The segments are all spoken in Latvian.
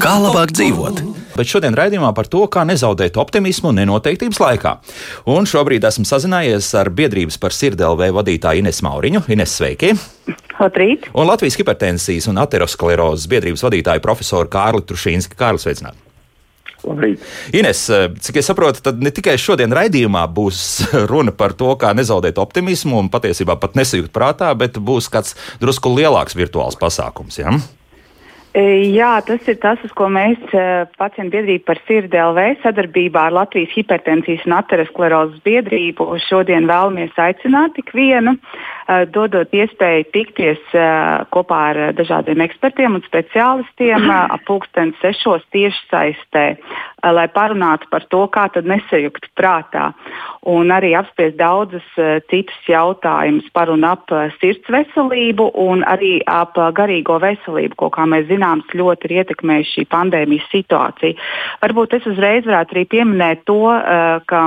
Kā labāk dzīvot? Bet šodien raidījumā par to, kā nezaudēt optimismu nenoteiktības laikā. Un šobrīd esmu sazinājies ar biedrības par sirdelvē vadītāju Ines Mauriņu. Ines, sveiki! Labrīt! Un Latvijas hipertensijas un aterosklerozes biedrības vadītāju profesoru Kārli Trušīnski. Kārlis, sveicināti! Labrīt. Ines, cik es saprotu, tad ne tikai šodien raidījumā būs runa par to, kā nezaudēt optimismu un patiesībā pat nesajūt prātā, bet būs kāds drusku lielāks virtuāls pasākums. Ja? E, jā, tas ir tas, uz ko mēs e, pacientu biedrība par sirdi LV sadarbībā ar Latvijas hipertensijas un aterosklerozes biedrību šodien vēlamies aicināt ikvienu, e, dodot iespēju tikties kopā ar dažādiem ekspertiem un speciālistiem ap pulksteni sešos tieši saistē, lai parunātu par to, kā tad nesajukt prātā un arī apspriest daudzas citas jautājumus par un ap sirds veselību un arī ap garīgo veselību, ko, kā mēs zinām, ļoti ir ietekmējusi šī pandēmijas situācija. Varbūt es uzreiz varētu arī pieminēt to, ka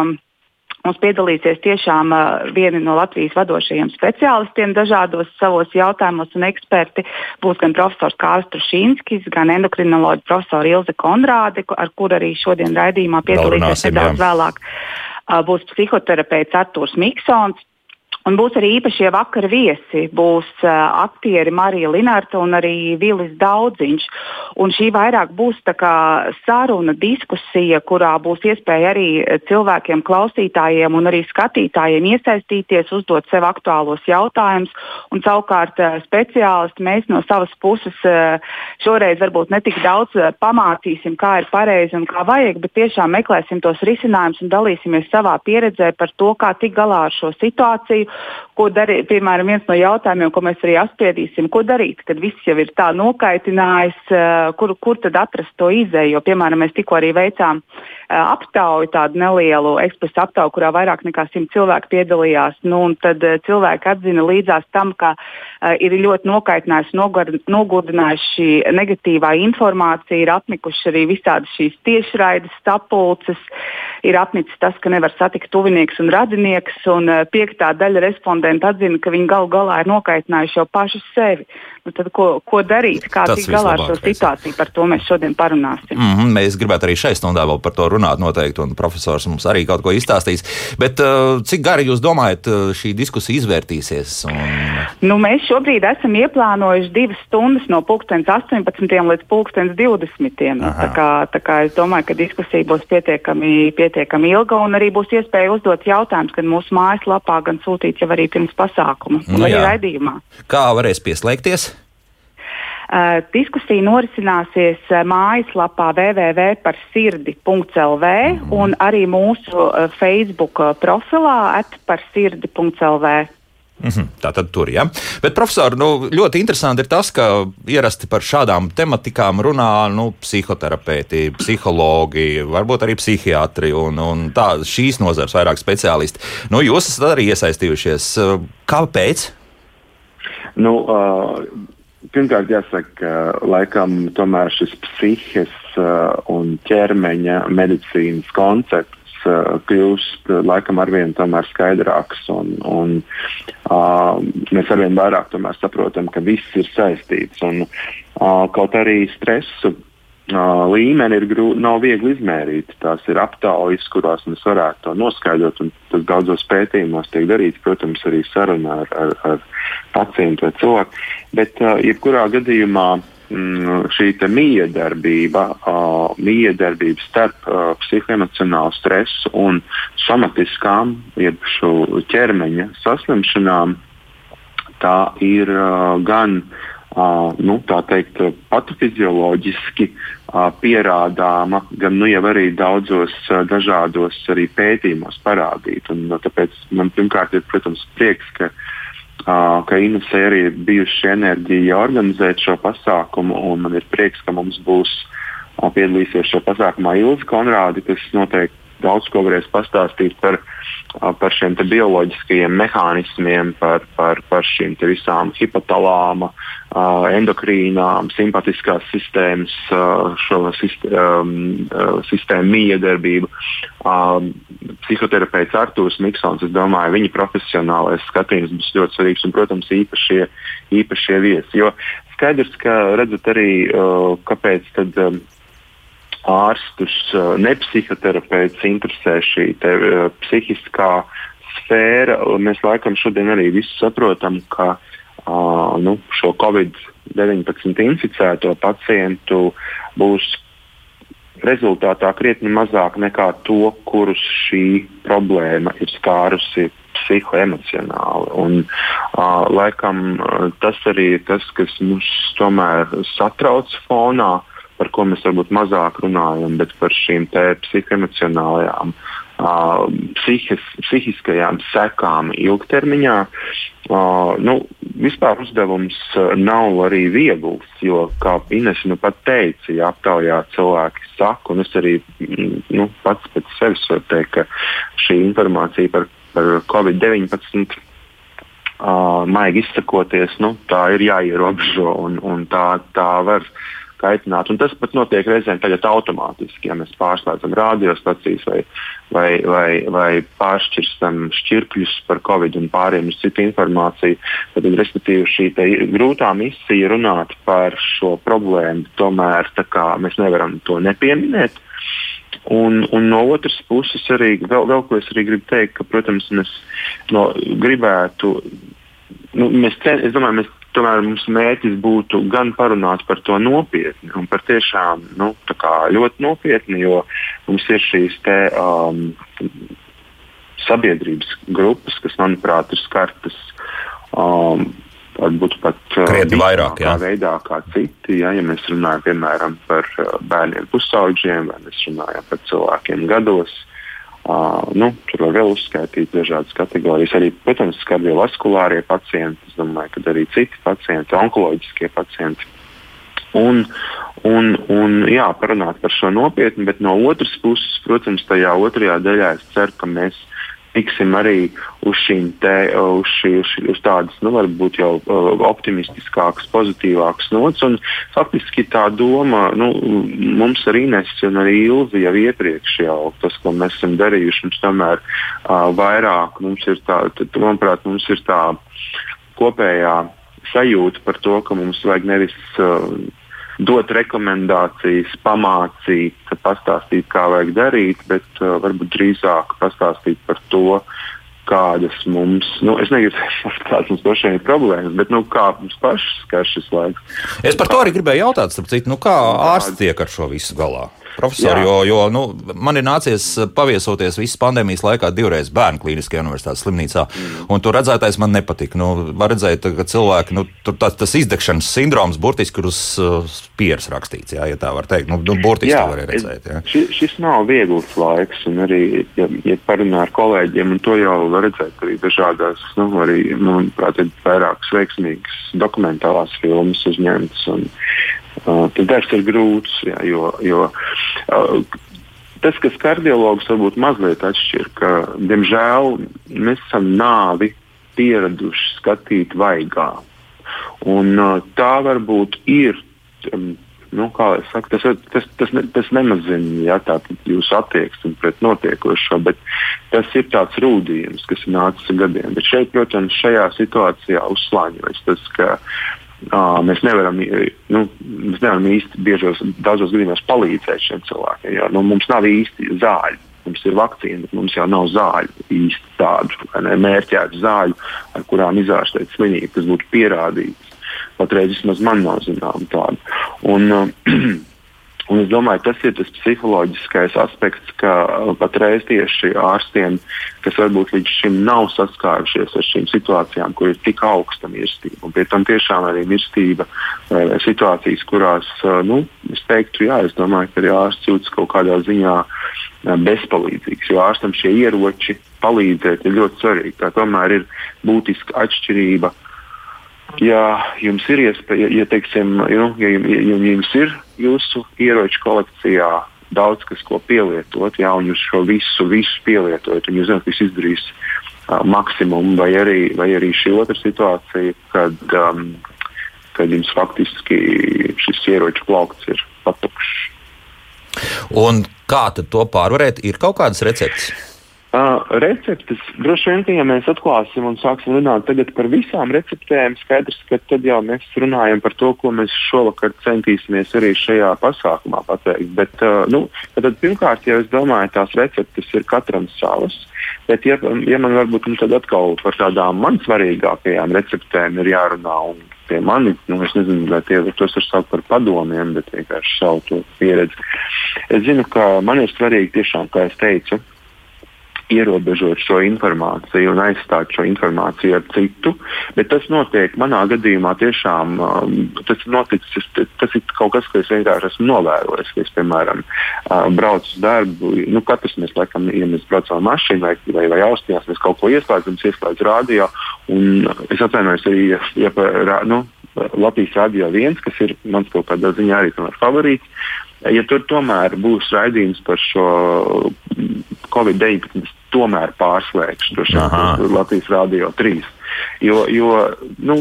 Mums piedalīsies tiešām vieni no Latvijas vadošajiem speciālistiem dažādos savos jautājumos, un eksperti būs gan profesors Kārls Trušīnskis, gan endokrinoloģija profesora Ilze Konrāde, ar kur arī šodien raidījumā piedalīsies nedaudz vēlāk. Būs psihoterapeits Artūrs Miksons, Un būs arī īpašie vakara viesi. Būs uh, aktieri Marija Linārta un arī Vilis Daudziņš. Un šī vairāk būs saruna, diskusija, kurā būs iespēja arī cilvēkiem, klausītājiem un arī skatītājiem iesaistīties, uzdot sev aktuālos jautājumus. Un savukārt uh, speciālisti mēs no savas puses uh, šoreiz varbūt ne tik daudz pamācīsim, kā ir pareizi un kā vajag, bet tiešām meklēsim tos risinājumus un dalīsimies savā pieredzē par to, kā tikt galā ar šo situāciju ko darīt. Piemēram, viens no jautājumiem, ko mēs arī apspriedīsim, ko darīt, kad viss jau ir tā nokaitinājis, eh, kur, kur tad atrast to izēju. Jo, piemēram, mēs tikko arī veicām eh, aptauju, tādu nelielu ekspresu aptauju, kurā vairāk nekā simt cilvēku piedalījās. Nu, tad eh, cilvēki atzina līdzās tam, ka ir ļoti nokaitinājusi, nogurdinājusi šī negatīvā informācija, ir apnikuši arī visādi šīs tiešraides stapulces, ir apnicis tas, ka nevar satikt tuvinieks un radinieks, un piektā daļa respondenti atzina, ka viņi galu galā ir nokaitinājuši jau paši sevi. Nu, tad, ko, ko darīt, kā tikt galā ar šo situāciju, par to mēs šodien parunāsim. Mm -hmm, mēs gribētu arī šai stundā vēl par to runāt noteikti, un profesors mums arī kaut ko izstāstīs. Bet uh, cik gari jūs domājat, uh, šī diskusija izvērtīsies? Un... Nu, mēs šobrīd esam ieplānojuši divas stundas no 18. līdz 20. Nu, tā kā, tā kā es domāju, ka diskusija būs pietiekami, pietiekami ilga, un arī būs iespēja uzdot jautājumus gan mūsu mājaslapā, gan sūtīt jau arī pirms pasākuma, nu, vai raidījumā. Kā varēs pieslēgties? Uh, diskusija norisināsies uh, mājaslapā www.parsirdi.lv -hmm. un arī mūsu uh, Facebook profilā atparsirdi.lv. Mm -hmm, tā tad tur. Ja. Bet, profesor, nu, ļoti interesanti ir tas, ka ierasti par šādām tematikām runā nu, psihoterapeiti, psihologi, varbūt arī psihiatri un, un tā, šīs nozares vairāk speciālisti. Nu, jūs esat arī iesaistījušies. Kāpēc? Nu, uh, Pirmkārt, jāsaka, ka laikam tomēr šis psihes uh, un ķermeņa medicīnas koncepts uh, kļūst uh, laikam arvien skaidrāks. Un, un, uh, mēs arvien vairāk saprotam, ka viss ir saistīts. Un, uh, kaut arī stresu līmeni ir grūti, nav viegli izmērīt. Tās ir aptaujas, kurās mēs varētu to noskaidrot, un tas daudzos pētījumos tiek darīts, protams, arī sarunā ar, ar, ar pacientu vai cilvēku. Bet, uh, jebkurā gadījumā, mm, šī miedarbība, uh, miedarbība starp uh, psihoemocionālu stresu un somatiskām, jeb šo ķermeņa saslimšanām, tā ir uh, gan uh, Uh, nu, tā teikt, patofizioloģiski uh, pierādāma, gan nu, jau arī daudzos uh, dažādos arī pētījumos parādīta. Un, uh, tāpēc man pirmkārt ir, protams, prieks, ka, ka Inusē arī ir bijusi enerģija organizēt šo pasākumu, un man ir prieks, ka mums būs piedalīsies šajā pasākumā Ilza Konrādi, kas noteikti daudz ko varēs pastāstīt par, par šiem bioloģiskajiem mehānismiem, par, par, par šīm visām hipotalāma, endokrīnām, simpatiskās sistēmas, šo sistēmu miedarbību. Psihoterapeits Artūrs Miksons, es domāju, viņa profesionālais skatījums būs ļoti svarīgs un, protams, īpašie, īpašie viesi. Jo skaidrs, ka redzat arī, kāpēc tad ārstus, ne psihoterapeits interesē šī te, psihiskā sfēra. Mēs laikam šodien arī visi saprotam, ka uh, nu, šo Covid-19 inficēto pacientu būs rezultātā krietni mazāk nekā to, kurus šī problēma ir skārusi psihoemocionāli. Un, uh, laikam tas arī ir tas, kas mums tomēr satrauc fonā par ko mēs varbūt mazāk runājam, bet par šīm psihoemocionālajām, psihis, psihiskajām sekām ilgtermiņā. Uh, nu, vispār uzdevums nav arī viegls, jo, kā Inês nu pat teica, ja aptaujā cilvēki saka, un es arī nu, pats pēc sevis varu teikt, ka šī informācija par, par Covid-19 Uh, maigi izsakoties, nu, tā ir jāierobežo un, un tā, tā var kaitināt. Un tas pat notiek reizēm tagad automātiski, ja mēs pārslēdzam radiostacijas vai, vai, vai, vai pāršķirstam šķirkļus par covid un pāriem uz citu informāciju. Tad, respektīvi, šī grūtā misija runāt par šo problēmu, tomēr mēs nevaram to nepieminēt. Un, un no otras puses, arī vēl, vēl ko es gribu teikt, ka, protams, mēs no, gribētu, nu, mēs, cen, domāju, mēs tomēr mums mērķis būtu gan parunāt par to nopietni, un par tiešām nu, ļoti nopietni, jo mums ir šīs te, um, sabiedrības grupas, kas, manuprāt, ir skartas. Um, Varbūt pat uh, krietni vairāk, jā. veidā kā citi. Ja, ja mēs runājam piemēram par bērniem pusaudžiem, vai mēs runājam par cilvēkiem gados, uh, Uh, nu, tur var vēl uzskaitīt dažādas kategorijas. Arī, protams, kardiovaskulārie pacienti, es domāju, ka arī citi pacienti, onkoloģiskie pacienti. Un, un, un jā, parunāt par šo nopietni, bet no otras puses, protams, tajā otrajā daļā es ceru, ka mēs tiksim arī uz te, uz, šī, uz, šī, uz tādas, nu, varbūt jau optimistiskākas, pozitīvākas nots. Un faktiski tā doma, nu, mums ar Inesu un arī Ilzi jau iepriekš jau tas, ko mēs esam darījuši, mums tomēr uh, vairāk, mums ir tā, tad, manuprāt, mums ir tā kopējā sajūta par to, ka mums vajag nevis uh, dot rekomendācijas, pamācīt, pastāstīt, kā vajag darīt, bet uh, varbūt drīzāk pastāstīt par to, kādas mums, nu, es negribu teikt, kādas mums pašiem ir problēmas, bet nu, kā mums pašas skar šis laiks. Es par to arī gribēju jautāt, starp citu, nu, kā ārsts tiek ar šo visu galā? Profesori, jo, jo nu, man ir nācies paviesoties visas pandēmijas laikā divreiz bērnu klīniskajā universitātes slimnīcā. Mm. Un tur redzētais man nepatika. Nu, var redzēt, ka cilvēki, nu, tur tā, tas izdegšanas sindroms burtiski ir uz uh, pieres rakstīts, jā, ja tā var teikt. Nu, nu, burtiski jā, to var redzēt. Jā. Ši, šis nav viegls laiks, un arī, ja, ja parunā ar kolēģiem, un to jau var redzēt arī dažādās, nu, arī, manuprāt, ir vairākas veiksmīgas dokumentālās filmas uzņemtas. Un, Uh, tas darbs ir grūts, jā, jo, jo uh, tas, kas kardiologs varbūt mazliet atšķir, ka, diemžēl, mēs esam nāvi pieraduši skatīt vaigā. Un, uh, tā varbūt ir. Um, nu, saku, tas, tas, tas, ne, tas nemazina ja, jūsu attieksmi pret notiekošo, bet tas ir tāds rūdījums, kas nācis ar gadiem. Bet šeit, protams, šajā situācijā uzslāņojas tas, ka mēs nevaram, nu, mēs nevaram īsti biežos, daudzos gadījumos palīdzēt šiem cilvēkiem. Jo, nu, mums nav īsti zāļu. Mums ir vakcīna, bet mums jau nav zāļu īsti tādu mērķētu zāļu, ar kurām izārstēt slimību, kas būtu pierādītas. Patreiz vismaz man nav zināma tāda. Un, uh, Un es domāju, tas ir tas psiholoģiskais aspekts, ka uh, patreiz tieši ārstiem, kas varbūt līdz šim nav saskārušies ar šīm situācijām, kur ir tik augsta mirstība, un pie tam tiešām arī mirstība uh, situācijas, kurās, uh, nu, es teiktu, jā, es domāju, ka arī ārsts jūtas kaut kādā ziņā bezpalīdzīgs, jo ārstam šie ieroči palīdzēt ir ļoti svarīgi. Tā tomēr ir būtiska atšķirība ja jums ir iespēja, ja, teiksim, nu, ja, ja, ja jums ir jūsu ieroču kolekcijā, daudz kas, ko pielietot, un jūs šo visu, visu pielietojat, un jūs zināt, ka jūs izdarīs uh, maksimumu, vai arī, vai arī šī otra situācija, kad, um, kad jums faktiski šis ieroču plaukts ir patukšs. Un kā to pārvarēt? Ir kaut kādas receptes? Uh, receptes droši vien, ka ja mēs atklāsim un sāksim runāt par visām receptēm, skaidrs, ka tad jau mēs runājam par to, ko mēs šovakar centīsimies arī šajā pasākumā pateikt. Bet, uh, nu, tad, pirmkārt, jau es domāju, tās receptes ir katram savas. Bet, ja, ja man varbūt nu, atkal par tādām man svarīgākajām receptēm ir jārunā, un pie manis, nu, es nezinu, vai tie tos var saukt par padomiem, bet vienkārši savu pieredzi. Es zinu, ka man ir svarīgi tiešām, kā es teicu, ierobežot šo informāciju un aizstāt šo informāciju ar citu. Bet tas notiek manā gadījumā tiešām. Um, tas, noticis, tas ir kaut kas, ko es vienkārši esmu novērojis. Es, piemēram, uh, braucu uz darbu. Nu, katrs mēs, laikam, ja mēs braucam ar mašīnu vai, vai, vai austījās, mēs kaut ko ieslēdzam, ieslēdzam radio. Es atvainojos arī, ja, ja nu, Latvijas radio viens, kas ir mans kaut kādā ziņā arī favorīts. Ja tur tomēr būs raidījums par šo Covid-19, tomēr pārslēgšu to Latvijas Rādio 3. Jo, jo nu,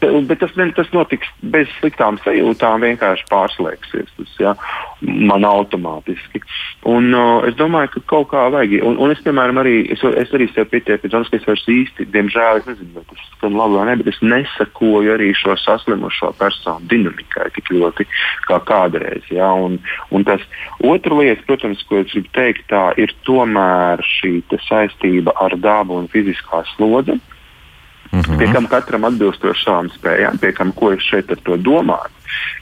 bet tas, tas notiks bez sliktām sajūtām, vienkārši pārslēgsies tas ja, man automātiski. Un, uh, es domāju, ka kaut kā vajag. Un, un es, piemēram, arī, es, es arī sev pietieku, ka es vairs īsti, diemžēl, es nezinu, vai tas skan labi vai ne, bet es nesakoju arī šo saslimušo personu dinamikai tik ļoti kā kādreiz. Ja, un, un tas otra lieta, protams, ko es gribu teikt, tā ir tomēr šī saistība ar dabu un fiziskā slodzi. Mm -hmm. Pie kam katram atbilstoši savām spējām, pie kam ko es šeit ar to domāju.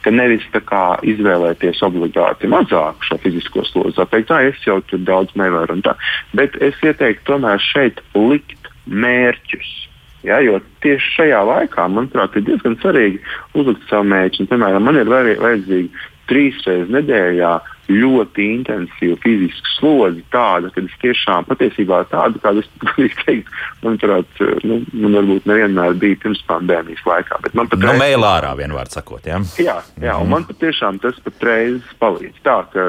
Ka nevis kā, izvēlēties obligāti mazāk šo fizisko slodzi, teikt, tā es jau tur daudz nevaru, tā, bet es ieteiktu tomēr šeit likt mērķus. Ja, jo tieši šajā laikā, manuprāt, ir diezgan svarīgi uzlikt savu mērķi. Piemēram, man ir vajadzīgi trīs reizes nedēļā ļoti intensīva fiziska slodze, tāda, ka es tiešām patiesībā tādu, kādu es teiktu, manuprāt, nu, man varbūt nevienmēr bija pirms pandēmijas laikā. Man pat nu, reiz... mēlā ārā vienvārds sakot, jā. Jā, jā mm un man patiešām tas patreiz palīdz. Tā, ka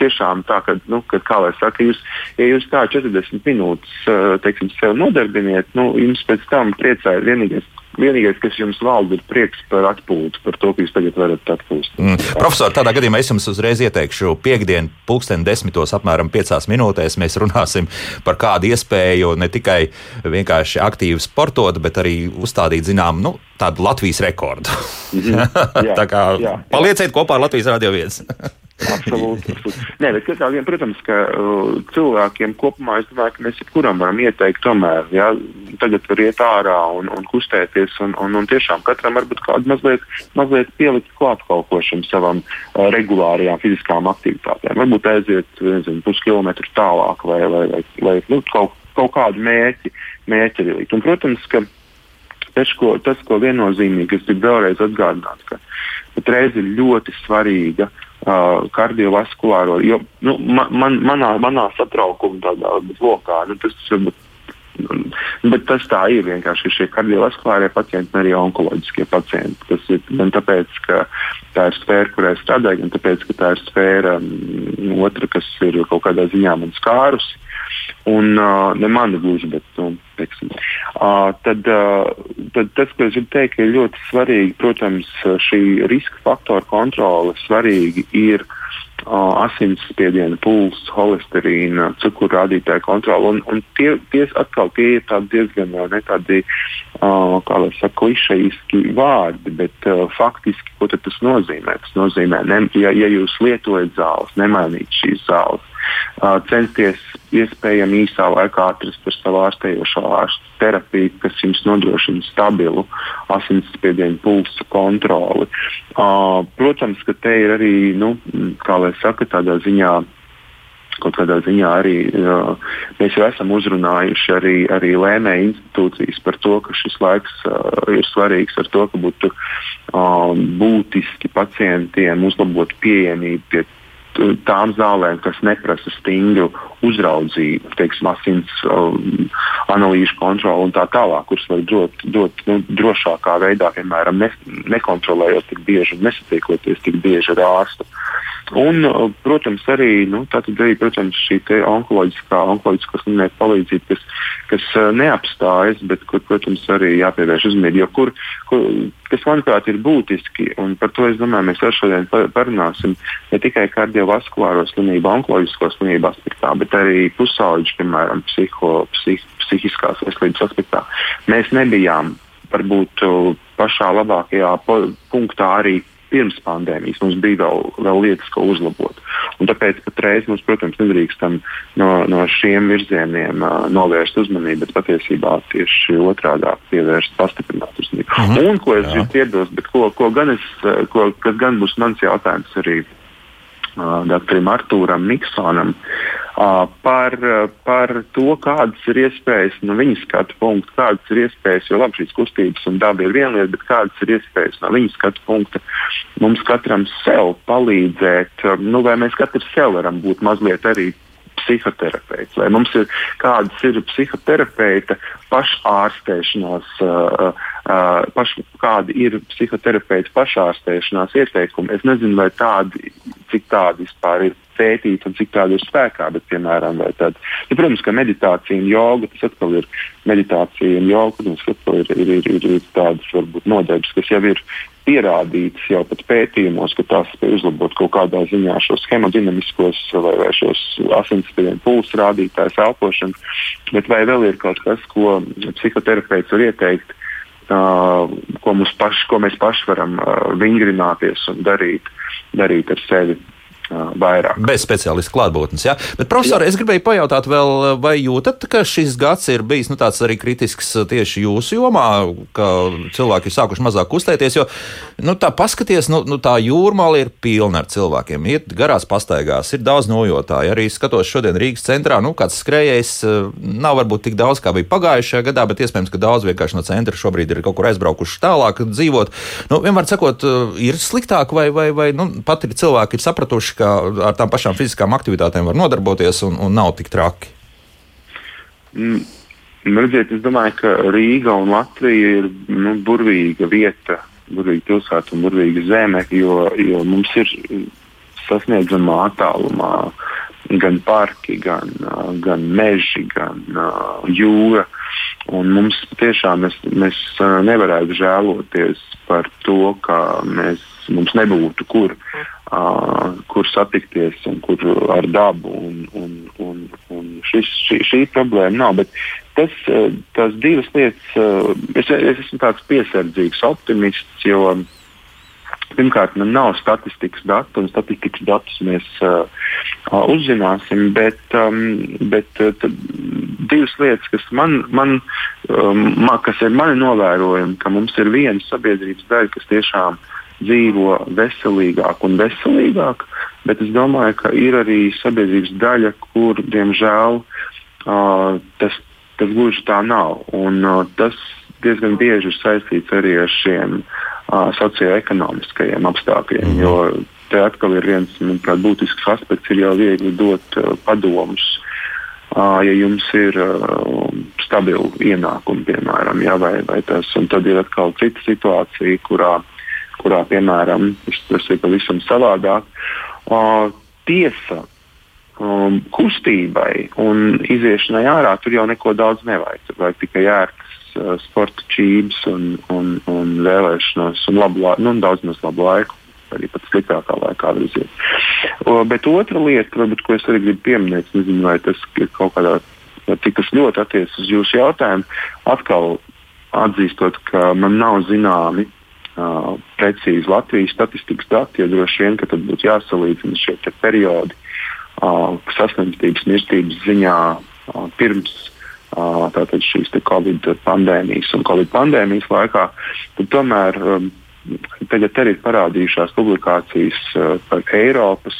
tiešām tā, ka, nu, kad, kā lai saka, jūs, ja jūs tā 40 minūtes, teiksim, sev nodarbiniet, nu, jums pēc tam priecājas vienīgais Vienīgais, kas jums valda, ir prieks par atpūtu, par to, ka jūs tagad varat atpūst. Mm. Profesor, tādā gadījumā es jums uzreiz ieteikšu, piekdienu, pulksten desmitos, apmēram piecās minūtēs mēs runāsim par kādu iespēju ne tikai vienkārši aktīvi sportot, bet arī uzstādīt, zinām, nu, tādu Latvijas rekordu. Mm -hmm. jā, Tā kā jā, jā. palieciet kopā ar Latvijas radio viens. Absolūti. Nē, bet katrā ziņā, protams, ka uh, cilvēkiem kopumā es domāju, ka mēs jebkuram varam ieteikt, tomēr, ja tagad var iet ārā un, un kustēties, un, un, un tiešām katram varbūt kādu mazliet, mazliet pielikt klāt kaut ko šim savam uh, regulārajām fiziskām aktivitātēm. Varbūt aiziet, nezinu, puskilometru tālāk vai, vai, vai, vai nu, kaut, kaut kādu mērķi, mērķi arī likt. Un, protams, ka tas, ko, tas, ko viennozīmīgi es gribu vēlreiz atgādināt, ka patreiz ir ļoti svarīga uh, uh, kardiovaskulāro. Jo, nu, man, manā, manā satraukuma tādā lokā nu, tas varbūt. Bet tas tā ir vienkārši šie kardiovaskulārie pacienti, arī onkoloģiskie pacienti. Tas ir gan tāpēc, ka tā ir sfēra, kurai strādāju, gan tāpēc, ka tā ir sfēra um, otra, kas ir kaut kādā ziņā man skārusi. Un uh, ne mani gluži, bet nu, teiksim. Uh, tad, uh, tad tas, ko es gribu teikt, ir ļoti svarīgi, protams, šī riska faktora kontrole svarīgi ir uh, asinsspiediena, pulss, holesterīna, cukurrādītāja kontrole. Un, un tie, tie atkal tie ir diezgan ne tādi, uh, kā lai saka, klišejiski vārdi, bet uh, faktiski, ko tas nozīmē? Tas nozīmē, ne, ja, ja jūs lietojat zāles, nemainīt šīs zāles censties iespējami īsā laikā atrast par savu ārstējošo ārstu terapiju, kas jums nodrošina stabilu asinsspiedienu pulsa kontroli. Protams, ka te ir arī, nu, kā lai saka, tādā ziņā kaut kādā ziņā arī uh, mēs jau esam uzrunājuši arī, arī lēmēju institūcijas par to, ka šis laiks uh, ir svarīgs ar to, ka būtu uh, būtiski pacientiem uzlabot pieejamību pie tām zālēm, kas neprasa stingru uzraudzību, teiksim, asins um, analīžu kontroli un tā tālāk, kuras var dot, dot nu, drošākā veidā, piemēram, ne, nekontrolējot tik bieži un nesatiekoties tik bieži ar ārstu. Un, protams, arī, nu, arī protams, šī onkoloģiskā, onkoloģiskā slimnieku palīdzība, kas, kas neapstājas, bet kur, protams, arī jāpievērš uzmanība. Kur, kur, kas, manuprāt, ir būtiski, un par to domāju, mēs arī šodien parunāsim ne tikai kardiovaskulāro slimību, onkoloģisko slimību aspektā, bet arī pusauģu, piemēram, psiho, psih, psihiskās veselības aspektā. Mēs nebijām varbūt pašā labākajā punktā arī pirms pandēmijas. Mums bija vēl, vēl lietas, ko uzlabot. Un tāpēc patreiz mums, protams, nedrīkstam no, no šiem virzieniem uh, novērst uzmanību, bet patiesībā tieši otrādi pievērst, pastiprināt uzmanību. Uh mhm. Un ko es gribu piebilst, bet ko, ko gan es, ko, kas gan būs mans jautājums arī uh, doktoram Artūram Niksonam. Par, par to, kādas ir iespējas no viņa skatu punkta, kādas ir iespējas, jo labi šīs kustības un daba ir viena lieta, bet kādas ir iespējas no viņa skatu punkta mums katram sev palīdzēt, nu, vai mēs katrs sev varam būt mazliet arī psihoterapeits, vai mums ir kādas ir psihoterapeita pašārstēšanās, uh, uh, paš, kādi ir psihoterapeita pašārstēšanās ieteikumi. Es nezinu, vai tādi, cik tādi vispār ir pētīti un cik tādi ir spēkā, bet, piemēram, tad, ja, protams, ka meditācija un joga, tas atkal ir meditācija un joga, protams, atkal ir, ir, ir, ir, ir tādas varbūt nodarbes, kas jau ir pierādīts jau pat pētījumos, ka tās spēj uzlabot kaut kādā ziņā šos hemodinamiskos vai, vai šos asinsspiedienu pulsu rādītājus, elpošanu. Bet vai vēl ir kaut kas, ko psihoterapeits var ieteikt, uh, ko, paši, ko mēs paši varam uh, vingrināties un darīt, darīt ar sevi? Vairāk. Bez speciālistu klātbūtnes. Ja? Bet, profesor, es gribēju pajautāt, vēl, vai jūtat, ka šis gads ir bijis nu, tāds arī kritisks tieši jūsu jomā, ka cilvēki ir sākuši mazāk kustēties? Jo nu, tā paskaties, nu, nu, tā jūrmāla ir pilna ar cilvēkiem. Iet garās pastaigās, ir daudz nojotāju. Arī skatos šodien Rīgas centrā, nu, kāds skrējējs nav varbūt tik daudz, kā bija pagājušajā gadā, bet iespējams, ka daudz vienkārši no centra šobrīd ir kaut kur aizbraukuši tālāk dzīvot. Nu, vienmēr sakot, ir sliktāk vai, vai, vai nu, pat ir cilvēki ir sapratuši, ka ar tām pašām fiziskām aktivitātēm var nodarboties un, un nav tik traki? Mm. Redziet, es domāju, ka Rīga un Latvija ir nu, burvīga vieta, burvīga pilsēta un burvīga zeme, jo, jo mums ir sasniedzamā attālumā gan parki, gan, gan meži, gan uh, jūra. Un mums tiešām mēs, mēs nevarētu žēloties par to, ka mēs, mums nebūtu kur uh, kur satikties un kur ar dabu. Un, un, un, un šis, šī, šī problēma nav. Bet tas, tās divas lietas, es, es esmu tāds piesardzīgs optimists, jo pirmkārt man nav statistikas datu, un statistikas datus mēs uh, uzzināsim. Bet, um, bet uh, divas lietas, kas man, man, um, kas ir mani novērojumi, ka mums ir viena sabiedrības daļa, kas tiešām ir dzīvo veselīgāk un veselīgāk, bet es domāju, ka ir arī sabiedrības daļa, kur, diemžēl, uh, tas, tas gluži tā nav. Un, uh, tas diezgan bieži ir saistīts arī ar šiem uh, socioekonomiskajiem apstākļiem. Mm. Jo te atkal ir viens manuprāt, būtisks aspekts, ir jau viegli dot uh, padomus. Uh, ja jums ir uh, stabili ienākumi, piemēram, ja, vai, vai tas, tad ir atkal cita situācija, kurā uh, kurā, piemēram, tas ir pavisam savādāk. Uh, tiesa um, kustībai un iziešanai ārā tur jau neko daudz nevajag. Tur vajag tikai ērtas uh, sporta čības un, un, un vēlēšanos un labu laiku, nu, daudz maz labu laiku. Arī pat sliktākā laikā var iziet. Uh, bet otra lieta, varbūt, ko es arī gribu pieminēt, nezinu, vai tas ir kaut kādā, cik tas ļoti attiecas uz jūsu jautājumu, atkal atzīstot, ka man nav zināmi uh, precīzi Latvijas statistikas dati, jo droši vien, ka tad būtu jāsalīdzina šie periodi uh, saslimstības, mirstības ziņā uh, pirms uh, šīs Covid pandēmijas un Covid pandēmijas laikā. Tomēr um, tagad arī ir parādījušās publikācijas uh, par Eiropas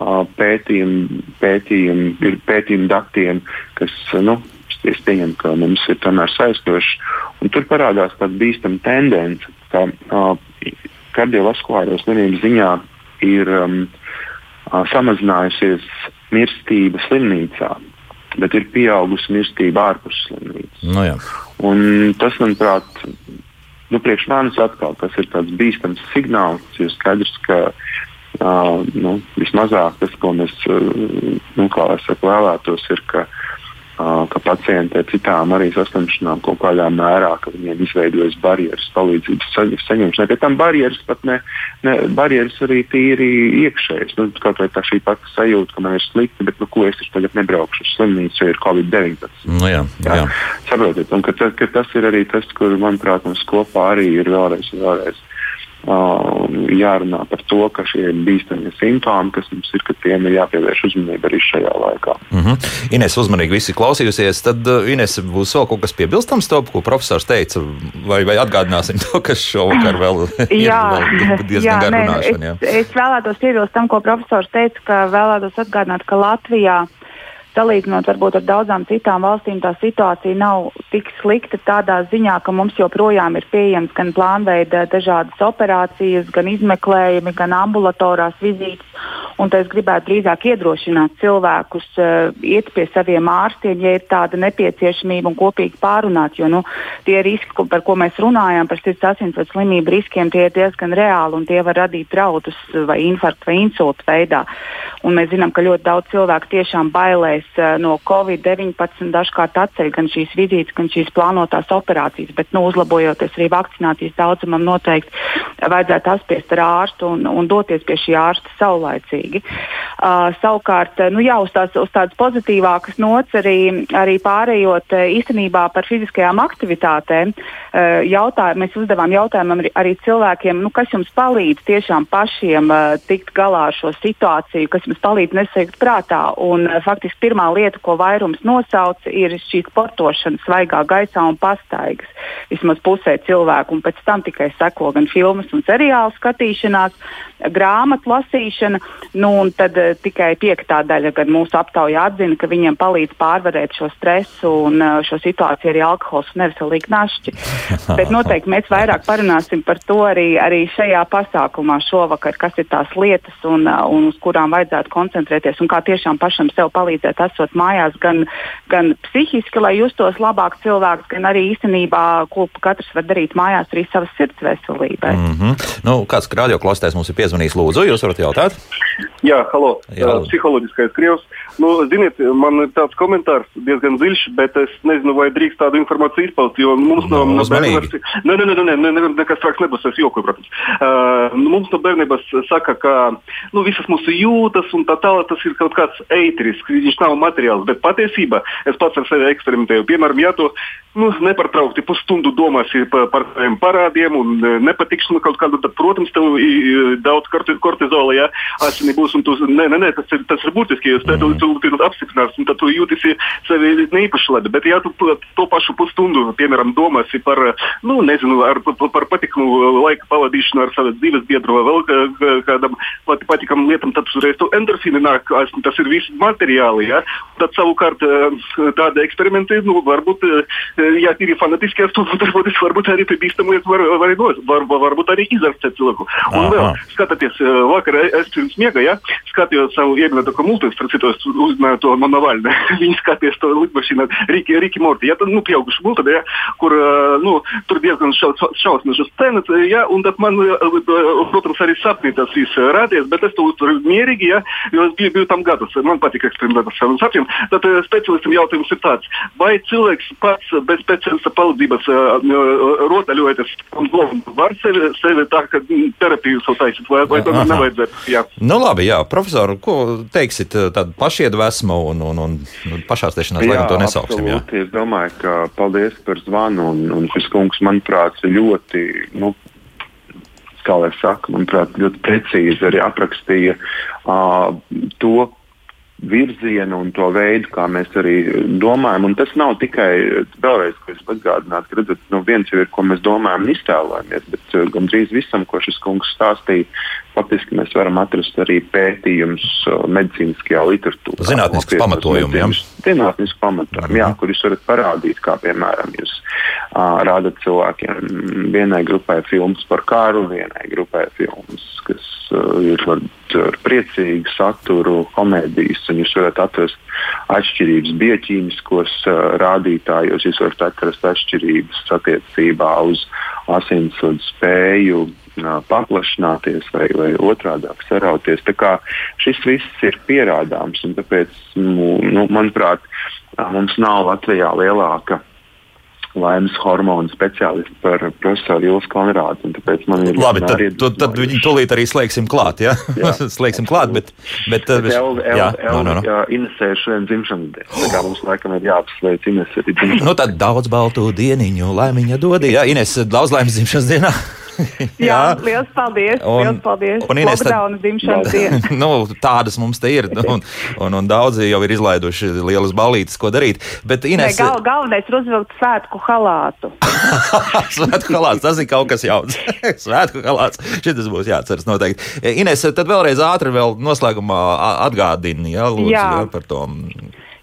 uh, pētījumu, pētījumu, pētījumu datiem, kas nu, es pieņemu, ka mums ir tomēr saistoši. Tur parādās tāda bīstama tendence, ka kardiovaskulāro slimību ziņā ir um, samazinājusies mirstība slimnīcā, bet ir pieaugusi mirstība ārpus slimnīcas. No nu jā. Un tas, manuprāt, nu, priekš manis atkal tas ir tāds bīstams signāls, jo skaidrs, ka Uh, nu, vismazāk tas, ko mēs uh, nu, saku, vēlētos, ir, ka uh, ka pacienti ar citām arī saslimšanām kaut kādā mērā, ka viņiem izveidojas barjeras palīdzības saņemšanai. Pēc tam barjeras pat ne, ne barjeras arī tīri iekšējas. Nu, kaut vai tā šī pati sajūta, ka man ir slikti, bet nu, ko es tagad nebraukšu uz slimnīcu, jo ir Covid-19. Nu, jā, jā. jā. Saprotiet, un ka, ka tas ir arī tas, kur, manuprāt, mums kopā arī ir vēlreiz vēlreiz jārunā par to, ka šie ir bīstamie simptomi, kas mums ir, ka tiem ir jāpievērš uzmanība arī šajā laikā. Mm -hmm. Ines uzmanīgi visi klausījusies, tad Ines būs vēl kaut kas piebilstams to, ko profesors teica, vai, vai atgādināsim to, kas šovakar vēl jā, ir vēl diezgan gar runāšana. Es, es vēlētos piebilst tam, ko profesors teica, ka vēlētos atgādināt, ka Latvijā salīdzinot varbūt ar daudzām citām valstīm, tā situācija nav tik slikta tādā ziņā, ka mums joprojām ir pieejams gan plānveida dažādas operācijas, gan izmeklējumi, gan ambulatorās vizītes. Un es gribētu drīzāk iedrošināt cilvēkus uh, iet pie saviem ārstiem, ja ir tāda nepieciešamība un kopīgi pārunāt. Jo nu, tie riski, par ko mēs runājam, par sirds asinsvadu slimību riskiem, tie ir diezgan reāli un tie var radīt draudus vai infarktu vai insultu veidā. Un mēs zinām, ka ļoti daudz cilvēku tiešām bailēs uh, no Covid-19, dažkārt atceļ gan šīs vizītes, gan šīs plānotās operācijas. Bet, nu, uzlabojoties arī vakcinācijas daudzumam, noteikti vajadzētu apspriest ar ārstu un, un doties pie šī ārsta saulaicīgi svarīgi. Uh, savukārt, nu, jā, uz, tās, uz tādas pozitīvākas nots arī, arī pārējot īstenībā par fiziskajām aktivitātēm, uh, jautā, mēs uzdevām jautājumu arī, arī cilvēkiem, nu, kas jums palīdz tiešām pašiem uh, tikt galā ar šo situāciju, kas jums palīdz nesaikt prātā. Un, uh, faktiski pirmā lieta, ko vairums nosauc, ir šī sportošana svaigā gaisā un pastaigas. Vismaz pusē cilvēku, un pēc tam tikai seko gan filmas un seriālu skatīšanās, grāmatu lasīšana. Nu, tad uh, tikai piektā daļa, kad mūsu aptaujā atzina, ka viņiem palīdz pārvarēt šo stresu un uh, šo situāciju arī alkohols un neveselīgi našķi. Bet noteikti mēs vairāk parunāsim par to arī, arī šajā pasākumā šovakar, kas ir tās lietas un, uh, un uz kurām vajadzētu koncentrēties un kā tiešām pašam sev palīdzēt, esot mājās, gan, gan psihiski, lai justos labāk cilvēks, gan arī īstenībā, ko katrs var darīt mājās arī savas sirds veselībai. Mm -hmm. nu, kāds radio klostēs mums ir piezvanījis? Lūdzu, jūs varat jautāt? Jā, halo, Jā. psiholoģiskais krievs. Nu, ziniet, man ir tāds komentārs diezgan dziļš, bet es nezinu, vai drīkst tādu informāciju izpaust, jo mums no, no bērnības. Nē, nē, nē, nē, nē, nekas traks nebūs, es jokoju, protams. Uh, mums no bērnības saka, ka nu, visas mūsu jūtas un tā tālāk tas ir kaut kāds eitrisks, viņš nav materiāls, bet patiesībā es pats ar sevi eksperimentēju. Piemēram, ja tu nu, nepārtraukti pusstundu domāsi par, par parādiem un nepatikšanu kaut kādu, tad, protams, tev daudz kortizola, ja asinī būs, tu, nē, nē, nē, tas ir, tas ir būtiski, jo tu, tu, tu, tu apstiprinās, un tad tu jūtīsi sevi neīpaši labi. Bet, ja tu to pašu pusstundu, piemēram, domāsi par, nu, nezinu, ar, par, par patikumu laika pavadīšanu ar savu dzīves biedru vai vēl kādam pat, patikam lietam, tad uzreiz tu endorfīni nāk, tas ir viss materiāli, ja? Tad savukārt tādi eksperimenti, nu, varbūt ja ir fanatiski, tad varbūt, varbūt arī pie bīstamu lietu var, var, var, var, var, varbūt arī izārstēt cilvēku. Un vēl, skatoties, vakar es pirms miega, ja, skatījos savu iegledu komultu, starp citu, uzzināju to no Navalna. Viņi skatījās to lidmašīnu Riki, Riki Morti, ja, tad, nu, pieauguši multa, ja, kur, nu, tur diezgan šausminošas scenas, ja, un tad man, protams, arī sapnī tas viss rādies, bet es to uzturu mierīgi, ja, jo es biju, biju tam gadus. Man patīk eksperimentēt ar saviem sapņiem. Tad speciālistam jautājums ir tāds, vai cilvēks pats bez speciālista palīdzības rotaļojoties un var sevi, sevi tā, ka terapiju savu taisīt, vai, vai tomēr nevajadzētu? Jā. Nu labi, jā, profesor, ko teiksit, tāda pašiedvesma un, un, un, un pašārstēšanās, lai gan to nesauksim? Jā, es domāju, ka paldies par zvanu, un, un šis kungs, manuprāt, ļoti, nu, kā lai saka, manuprāt, ļoti precīzi arī aprakstīja uh, to, virzienu un to veidu, kā mēs arī domājam. Un tas nav tikai vēlreiz, ko es atgādinātu, ka redzat, nu, viens jau ir, ko mēs domājam un iztēlojamies, bet uh, gandrīz visam, ko šis kungs stāstīja, faktiski mēs varam atrast arī pētījumus uh, medicīniskajā literatūrā. Zinātnisks pamatojums. Jā. Mm -hmm. jā, kur jūs varat parādīt, kā piemēram jūs uh, rādat cilvēkiem vienai grupai filmas par kāru, vienai grupai filmas, kas uh, ir varbūt ar priecīgu saturu, komēdijas, un jūs varat atrast atšķirības bioķīmiskos uh, rādītājos, jūs varat atrast atšķirības attiecībā uz asinsvadu spēju paplašināties vai, vai otrādi sarauties. Šis viss ir pierādāms, un tāpēc, nu, nu, manuprāt, mums nav Latvijā lielāka laimes hormonu speciālisti par profesoru Jūsu Konrādu. Tāpēc man ir labi, tad, tu, tad viņi tūlīt arī slēgsim klāt. Ja? jā, slēgsim klāt, bet. bet, bet el, el, jā, el, no, no, no. Inesē šodien dzimšanas diena. Tā kā mums laikam ir jāapsveic Inesē. Nu tad daudz baltu dieniņu laimiņa dodi. Jā, Ines, daudz laimes dzimšanas dienā. jā, liels paldies. Un, liels paldies. Un, Ines, tad, nu, tādas mums te ir. Un, un, un daudzi jau ir izlaiduši lielas balītes, ko darīt. Bet, Ines, ne, gal, galvenais ir uzvilkt svētku halātu. svētku halāts, tas ir kaut kas jauns. svētku halāts. Šis būs jāatceras noteikti. Ines, tad vēlreiz ātri vēl noslēgumā atgādini, jā, lūdzu, jā. Jā, par to.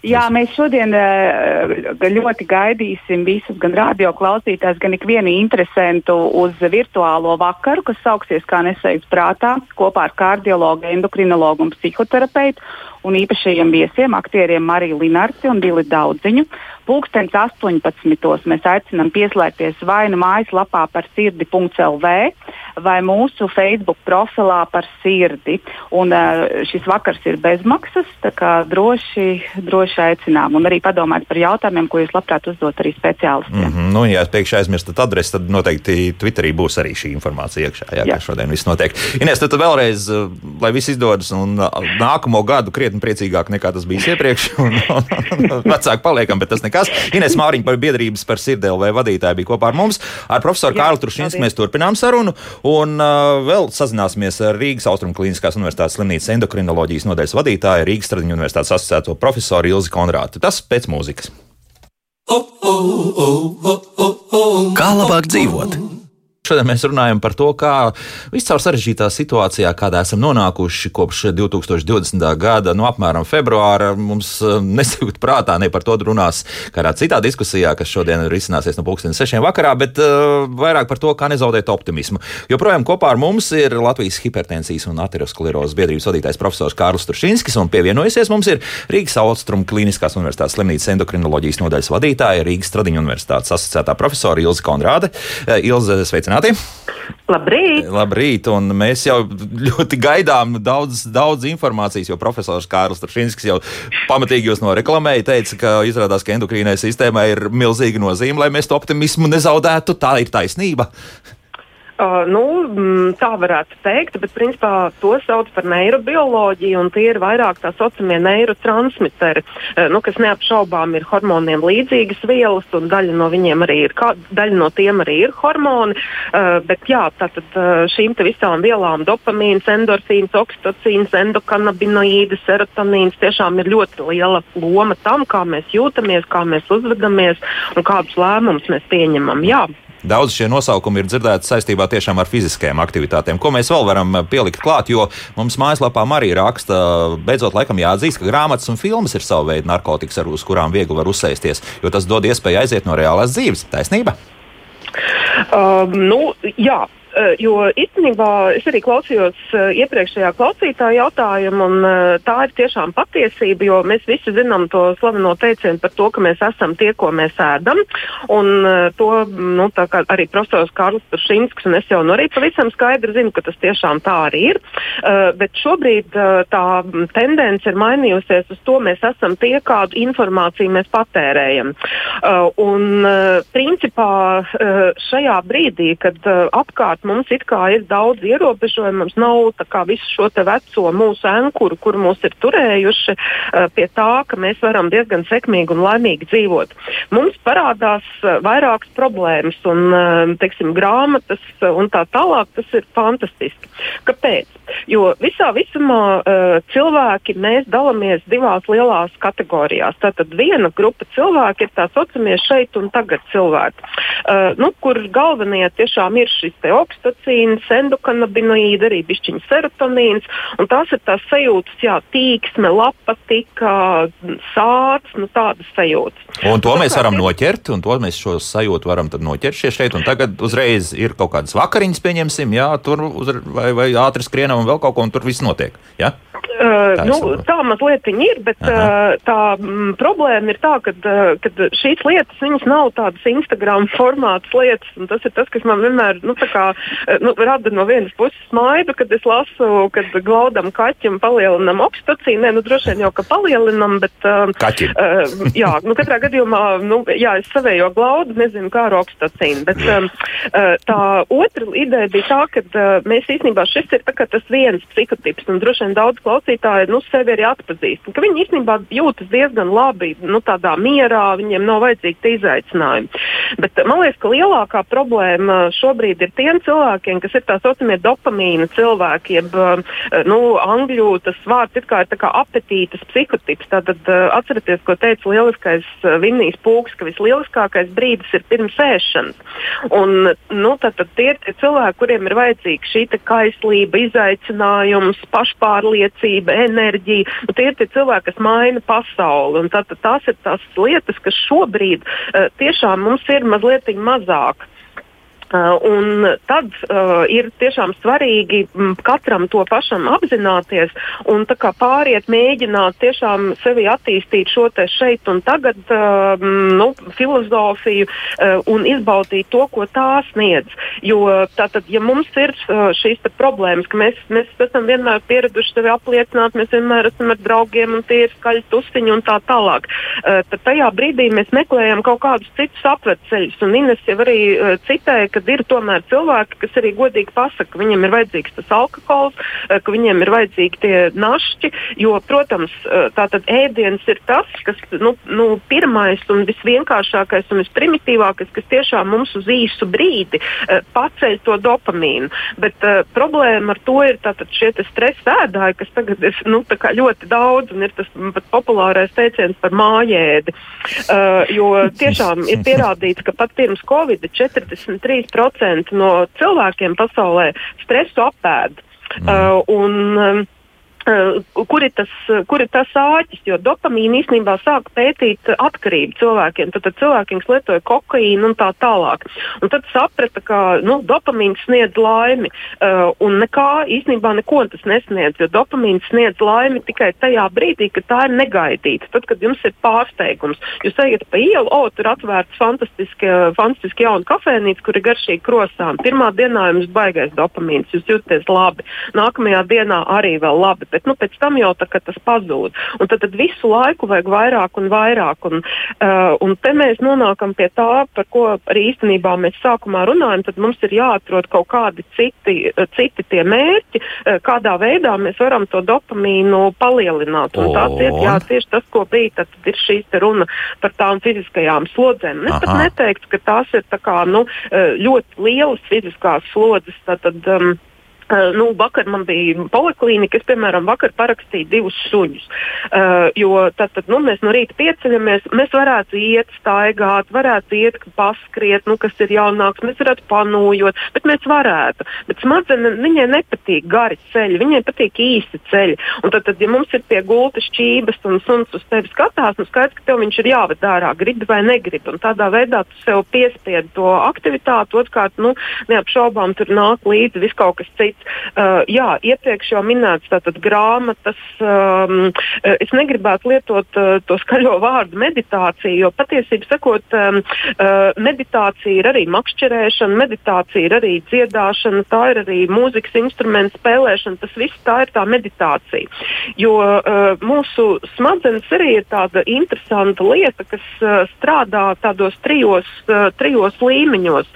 Jā, mēs šodien uh, ļoti gaidīsim visus, gan radio klausītājus, gan ikvienu interesantu uz virtuālo vakaru, kas sauksies kā nesējums prātā, kopā ar kardiologu, endokrinologu un psihoterapeitu un īpašajiem viesiem, aktieriem Mariju Linarci un Dili Daudziņu. Pūkstens 18. mēs aicinām pieslēgties vai nu mājaslapā par sirdi.lv vai mūsu Facebook profilā par sirdi. Un, uh, šis vakars ir bezmaksas, tā kā droši, droši aicinām. Un arī padomāt par jautājumiem, ko jūs labprāt uzdot arī speciālistiem. Mm -hmm. nu, ja pēkšņi aizmirstu adresi, tad noteikti Twitterī būs arī šī informācija iekšā. Jā, jā. šodien viss notiek. Ines, tad vēlreiz, lai viss izdodas un nākamo gadu krietni priecīgāk nekā tas bija iepriekš. Un, un, un, vecāki paliekam, bet tas nekas. Ines Māriņa par biedrības par sirdēlu vadītāju bija kopā ar mums. Ar profesoru Kārlu Trušinsku mēs turpinām sarunu. Un uh, vēl sazināsimies ar Rīgas Austrum Kliniskās Universitātes slimnīcas endokrinoloģijas nodaļas vadītāju Rīgas Stradiņu Universitātes asociēto profesoru Ilzi Konrātu. Tas pēc mūzikas. Kā labāk dzīvot? Šodien mēs runājam par to, kā viscaur sarežģītā situācijā, kādā esam nonākuši kopš 2020. gada, no nu, apmēram februāra, mums eh, nesajūt prātā ne par to runās kādā citā diskusijā, kas šodien risināsies no pulkstenes sešiem vakarā, bet uh, vairāk par to, kā nezaudēt optimismu. Joprojām kopā ar mums ir Latvijas hipertensijas un aterosklerozes biedrības vadītājs profesors Kārlis Turšinskis, un pievienojusies mums ir Rīgas Austrum Kliniskās Universitātes slimnīcas endokrinoloģijas nodaļas vadītāja Rīgas Stradiņu Universitātes asociētā profesora Ilze Konrāde. Eh, Ilze, sveicināti! Sveicināti! Labrīt! Labrīt! Un mēs jau ļoti gaidām daudz, daudz informācijas, jo profesors Kārlis Strunskis jau pamatīgi jūs noreklamēja. Teica, ka izrādās, ka endokrīnai sistēmai ir milzīga nozīme, lai mēs to optimismu nezaudētu. Tā ir taisnība. Uh, nu, mm, tā varētu teikt, bet principā to sauc par neirobioloģiju, un tie ir vairāk tā saucamie neurotransmiteri, uh, nu, kas neapšaubām ir hormoniem līdzīgas vielas, un daļa no arī ir, kā, daļa no tiem arī ir hormoni. Uh, bet jā, tātad uh, šīm visām vielām, dopamīns, endorfīns, oksitocīns, endokanabinoīdi, serotonīns, tiešām ir ļoti liela loma tam, kā mēs jūtamies, kā mēs uzvedamies un kādus lēmumus mēs pieņemam. Jā. Daudz šie nosaukumi ir dzirdēti saistībā tiešām ar fiziskajām aktivitātēm. Ko mēs vēl varam eh, pielikt klāt, jo mums mājaslapā arī raksta, beidzot, laikam jāatzīst, ka grāmatas un filmas ir sava veida narkotikas, ar uz kurām viegli var uzsēsties, jo tas dod iespēju aiziet no reālās dzīves. Taisnība? Um, nu, jā, jo īstenībā es arī klausījos eh, iepriekšējā klausītāja jautājumu, un eh, tā ir tiešām patiesība, jo mēs visi zinām to slaveno teicienu par to, ka mēs esam tie, ko mēs ēdam. Un to nu, arī profesors Kārlis Turšīnskis un es jau nu arī pavisam skaidri zinu, ka tas tiešām tā arī ir. Bet šobrīd tā tendence ir mainījusies uz to, mēs esam tie, kādu informāciju mēs patērējam. Un principā šajā brīdī, kad apkārt mums it kā ir daudz ierobežojumu, mums nav visu šo veco mūsu ankuru, kur mūs ir turējuši uh, pie tā, ka mēs varam diezgan sekmīgi un laimīgi dzīvot. Mums parādās uh, vairākas problēmas, un uh, teiksim, grāmatas un tā tālāk. Tas ir fantastiski. Kāpēc? Jo visā visumā cilvēki mēs dalāmies divās lielās kategorijās. Tātad viena grupa cilvēki ir tā saucamie šeit un tagad cilvēki, nu, kur galvenie tiešām ir šis te okstacīns, endokanabinoīdi, arī bišķiņa serotonīns. Tās ir tās sajūtas, jā, tīksme, lapatika, sāds, nu tādas sajūtas. Un to mēs varam noķert, un to mēs šo sajūtu varam noķert šeit un tagad uzreiz ir kaut kādas vakariņas, pieņemsim, jā, tur uz, vai, vai ātri skrienam un vēl kaut ko, un tur viss notiek. Ja? Uh, tā, nu, tā mazliet ir, bet Aha. uh, tā m, mm, problēma ir tā, ka uh, šīs lietas nav tādas Instagram formātas lietas. Tas ir tas, kas man vienmēr nu, kā, nu, rada no vienas puses smaidu, kad es lasu, kad glaudam kaķim palielinam oksitocīnu. Nē, nu, droši vien jau ka palielinam, bet. Uh, Kaķim. Uh, jā, nu, katrā gadījumā, nu, jā, es savējo glaudu, nezinu, kā ar oksitocīnu. Bet um, uh, tā otra ideja bija tā, ka uh, mēs īstenībā šis ir tas viens psihotips, un droši vien daudz klausītāju klausītāji nu, sevi arī atpazīst. Viņi īstenībā jūtas diezgan labi, nu, tādā mierā, viņiem nav vajadzīgi tie izaicinājumi. Bet man liekas, ka lielākā problēma šobrīd ir tiem cilvēkiem, kas ir tā saucamie dopamīna cilvēki, jeb nu, angļu tas vārds ir kā, kā apetītas psihotips. Tātad atcerieties, ko teica lieliskais Vinnijs Pūks, ka vislieliskākais brīdis ir pirms ēšanas. Un, nu, tātad tie ir tie cilvēki, kuriem ir vajadzīga šī kaislība, izaicinājums, pašpārliecība kustība, enerģija. Nu, tie ir tie cilvēki, kas maina pasauli. Tātad tās ir tās lietas, kas šobrīd uh, tiešām mums ir mazliet mazāk. Uh, un tad uh, ir tiešām svarīgi m, katram to pašam apzināties un pāriet, mēģināt tiešām sevi attīstīt šo te šeit un tagad uh, nu, filozofiju uh, un izbaudīt to, ko tā sniedz. Jo tātad, ja mums ir uh, šīs problēmas, ka mēs, mēs esam vienmēr pieraduši sevi apliecināt, mēs vienmēr esam ar draugiem un tie ir skaļi tusiņi un tā tālāk, uh, tad tajā brīdī mēs meklējam kaut kādus citus apveceļus. Un Ines jau arī uh, citēja, ka ir tomēr cilvēki, kas arī godīgi pasaka, ka viņiem ir vajadzīgs tas alkohols, eh, ka viņiem ir vajadzīgi tie našķi. Jo, protams, eh, tātad ēdiens ir tas, kas nu, nu, pirmais un visvienkāršākais un visprimitīvākais, kas tiešām mums uz īsu brīdi uh, paceļ to dopamīnu. Bet uh, problēma ar to ir šie stresa ēdāji, kas tagad ir nu, ļoti daudz un ir tas pat populārais teiciens par mājēdi. Uh, jo tiešām ir pierādīts, ka pat pirms Covid 43% 10% no cilvēkiem pasaulē stresu apēd. Mm. Uh, un, um, kur ir, tas, kur ir tas āķis? Jo dopamīna īstenībā sāk pētīt atkarību cilvēkiem. Tad, tad cilvēkiem, lietoja kokaīnu un tā tālāk. Un tad saprata, ka nu, dopamīns sniedz laimi. Uh, un nekā īstenībā neko tas nesniedz. Jo dopamīns sniedz laimi tikai tajā brīdī, kad tā ir negaidīta. Tad, kad jums ir pārsteigums, jūs ejat pa ielu, o, tur atvērts fantastiski, fantastiski jauna kafejnīca, kur ir garšīgi krosām. Pirmā dienā jums baigais dopamīns, jūs jūtaties labi. Nākamajā dienā arī vēl labi bet nu, pēc tam jau tā, tas pazūd. Un tad, tad visu laiku vajag vairāk un vairāk. Un, uh, un te mēs nonākam pie tā, par ko arī īstenībā mēs sākumā runājam. Tad mums ir jāatrod kaut kādi citi, uh, citi tie mērķi, uh, kādā veidā mēs varam to dopamīnu palielināt. Un tāds ir jā, tieši tas, ko bija. Tad ir šī runa par tām fiziskajām slodzēm. Es pat neteiktu, ka tās ir kā, nu, uh, ļoti lielas fiziskās slodzes. Tātad, um, Uh, nu, vakar man bija poliklinika, es, piemēram, vakar parakstīju divus suņus. Uh, jo tad, tad nu, mēs no rīta pieceļamies, mēs varētu iet, staigāt, varētu iet, paskriet, nu, kas ir jaunāks, mēs varētu panūjot, bet mēs varētu. Bet smadzenes viņai nepatīk gari ceļi, viņai patīk īsti ceļi. Un tad, tad ja mums ir pie gultas čības un suns uz tevi skatās, nu skaidrs, ka tev viņš ir jāved ārā, gribi vai negribi. Un tādā veidā tu sev piespied to aktivitāti, otrkārt, nu, neapšaubām tur nāk līdzi viss kaut kas cits. Uh, jā, iepriekš jau minēts tātad grāmatas. Um, es negribētu lietot uh, to skaļo vārdu meditācija, jo patiesībā sakot, um, uh, meditācija ir arī makšķerēšana, meditācija ir arī dziedāšana, tā ir arī mūzikas instruments spēlēšana. Tas viss tā ir tā meditācija. Jo uh, mūsu smadzenes arī ir tāda interesanta lieta, kas uh, strādā tādos trijos, uh, trijos līmeņos.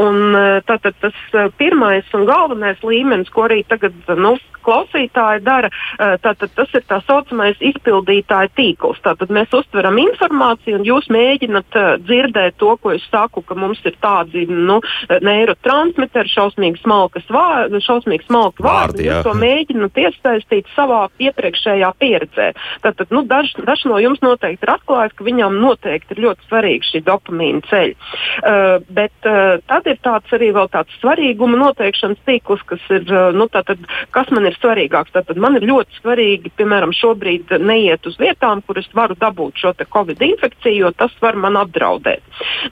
Un, uh, tātad tas uh, pirmais un galvenais līmenis līmenis, ko arī tagad nu, klausītāji dara, tātad tas ir tā saucamais izpildītāja tīkls. Tātad mēs uztveram informāciju un jūs mēģināt dzirdēt to, ko es saku, ka mums ir tādi nu, neirotransmiteri, šausmīgi smalkas vārdi, smalki vārdi. Jūs to mēģināt iesaistīt savā iepriekšējā pieredzē. Tātad nu, dažs daž no jums noteikti ir atklājis, ka viņam noteikti ir ļoti svarīgi šī dopamīna ceļa. Uh, bet uh, tad ir tāds arī vēl tāds svarīguma noteikšanas tīkls, kas ir, nu, tātad, kas man ir svarīgāks. Tātad man ir ļoti svarīgi, piemēram, šobrīd neiet uz vietām, kur es varu dabūt šo covid infekciju, jo tas var man apdraudēt.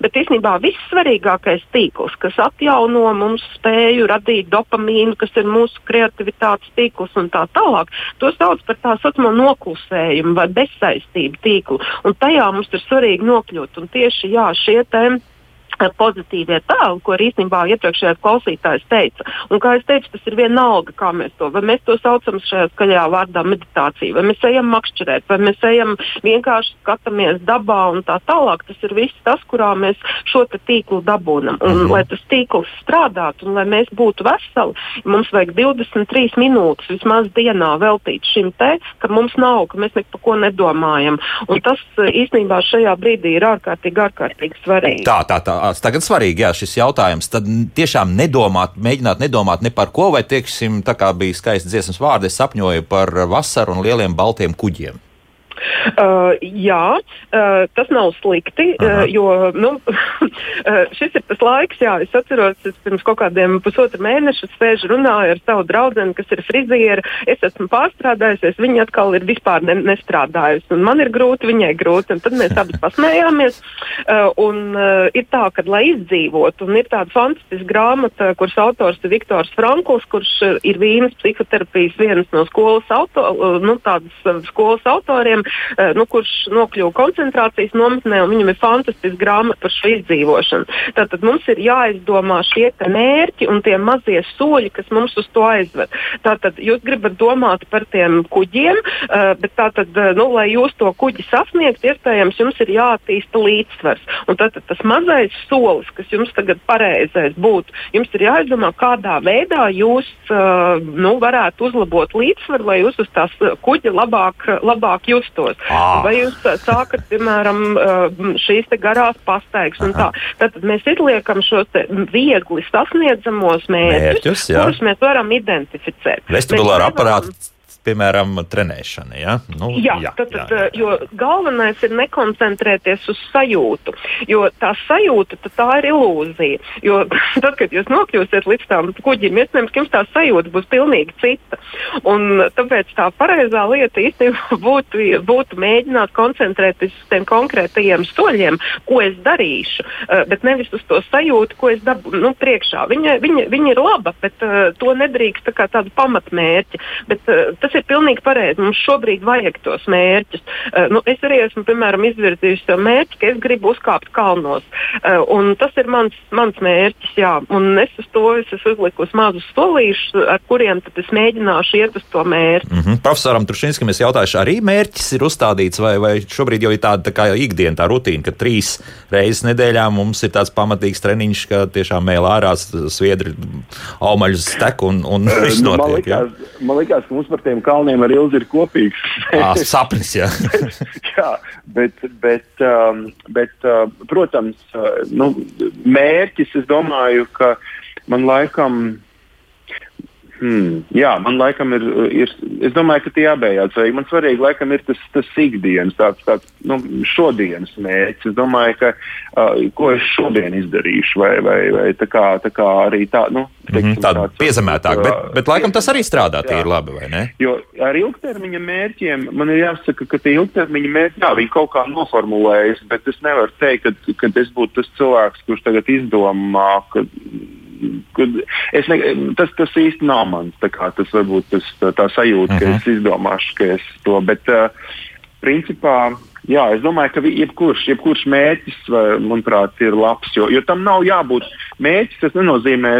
Bet īstenībā vissvarīgākais tīkls, kas atjauno mums spēju radīt dopamīnu, kas ir mūsu kreativitātes tīkls un tā tālāk, to sauc par tā saucamo noklusējumu vai bezsaistību tīklu. Un tajā mums ir svarīgi nokļūt. Un tieši jā, šie tēmati pozitīvie tēli, ko arī īstenībā iepriekšējais klausītājs teica. Un, kā jau teicu, tas ir vienalga, kā mēs to, vai mēs to saucam šajā skaļajā vārdā meditācija, vai mēs ejam makšķerēt, vai mēs ejam vienkārši skatāmies dabā un tā tālāk. Tas ir viss tas, kurā mēs šo tīklu dabūnam. Un, mm -hmm. lai tas tīkls strādātu un lai mēs būtu veseli, mums vajag 23 minūtes vismaz dienā veltīt šim te, ka mums nav, ka mēs neko ko nedomājam. Un tas īstenībā šajā brīdī ir ārkārtīgi, ārkārtīgi svarīgi. Tā, tā, tā tās tagad svarīgi, jā, šis jautājums. Tad tiešām nedomāt, mēģināt nedomāt ne par ko, vai, teiksim, tā kā bija skaists dziesmas vārdi, es sapņoju par vasaru un lieliem baltiem kuģiem. Uh, jā, uh, tas nav slikti, uh, jo nu, uh, šis ir tas laiks, jā, es atceros, es pirms kaut kādiem pusotra mēneša sēžu runāju ar savu draugu, kas ir friziera. Es esmu pārstrādājusies, viņa atkal ir vispār ne, nestrādājusi. Man ir grūti, viņai grūti. Tad mēs abi pasmējāmies. Uh, un, uh, ir tā, ka, lai izdzīvotu, un ir tāda fantastiska grāmata, kuras autors ir Viktors Frankls, kurš ir Vīnas psihoterapijas vienas no skolas, auto, uh, nu, skolas autoriem. Eh, nu, kurš nokļuva koncentrācijas nometnē, un viņam ir fantastiska grāmata par šo izdzīvošanu. Tātad mums ir jāizdomā šie mērķi un tie mazie soļi, kas mums uz to aizved. Tātad jūs gribat domāt par tiem kuģiem, eh, bet tātad, eh, nu, lai jūs to kuģi sasniegtu, iespējams, jums ir jāattīsta līdzsvars. Un tātad tas mazais solis, kas jums tagad pareizais būtu, jums ir jāizdomā, kādā veidā jūs nu, varētu uzlabot līdzsvaru, lai jūs uz tās kuģa labāk, labāk justos justos. À. Vai jūs sākat, piemēram, šīs garās pastaigas un tā. Tad mēs izliekam šos viegli sasniedzamos mērķus, mērķus kurus mēs varam identificēt. Vestibulāra aparāta piemēram, trenēšana. Ja? Nu, jā, jā, tad, jā, jā. jo galvenais ir nekoncentrēties uz sajūtu. Jo tā sajūta tā ir ilūzija. Jo tad, kad jūs nokļūsiet līdz tam kuģim, iespējams, ka jums tā sajūta būs pilnīgi cita. Un tāpēc tā pareizā lieta īstenībā būtu, būtu mēģināt koncentrēties uz tiem konkrētajiem soļiem, ko es darīšu, uh, bet nevis uz to sajūtu, ko es dabūju nu, priekšā. Viņa, viņa, viņa ir laba, bet uh, to nedrīkst tā kā tādu pamatmērķi. Bet, uh, tas ir pilnīgi pareizi. Mums šobrīd vajag tos mērķus. Uh, nu, es arī esmu, piemēram, izvirzījusi sev mērķi, ka es gribu uzkāpt kalnos. Uh, tas ir mans, mans mērķis, jā. Un es uz to es esmu uzlikusi mazus solīšus, ar kuriem es mēģināšu iet uz to mērķi. Mm -hmm. Profesoram Trušinskim es jautāšu, arī mērķis ir uzstādīts, vai, vai šobrīd jau ir tāda tā kā ikdiena, tā rutīna, ka trīs reizes nedēļā mums ir tāds pamatīgs treniņš, ka tiešām mēlā ārā sviedri aumaļus tek un, un viss notiek. Man likās, man likās, ka mums par tiem kalniem ar ilgi ir kopīgs. À, sapnis, jā. jā, bet, bet, um, bet uh, protams, uh, nu, mērķis, es domāju, ka man laikam Hmm, jā, man laikam ir, ir. Es domāju, ka tie abējādi svarīgi. Man svarīgi, laikam, ir tas, tas ikdienas, tāds, tāds nu, šodienas mērķis. Es domāju, ka uh, ko es šodien izdarīšu, vai, vai, vai tā, kā, tā kā arī tā, nu, teiksim, mm -hmm, tāda piezemētāka. Bet, bet laikam tas arī strādā tīri labi, vai ne? Jo ar ilgtermiņa mērķiem man ir jāsaka, ka tie ilgtermiņa mērķi, jā, viņi kaut kā noformulējas, bet es nevaru teikt, ka, ka es būtu tas cilvēks, kurš tagad izdomā, ka ne, tas, tas īsti nav mans. Tas varbūt tas, tā, tā sajūta, uh -huh. ka es mhm. izdomāšu, ka es to. Bet, uh, principā, Jā, es domāju, ka jebkurš, jebkurš mērķis, manuprāt, ir labs. Jo, jo tam nav jābūt mērķis. Tas nenozīmē,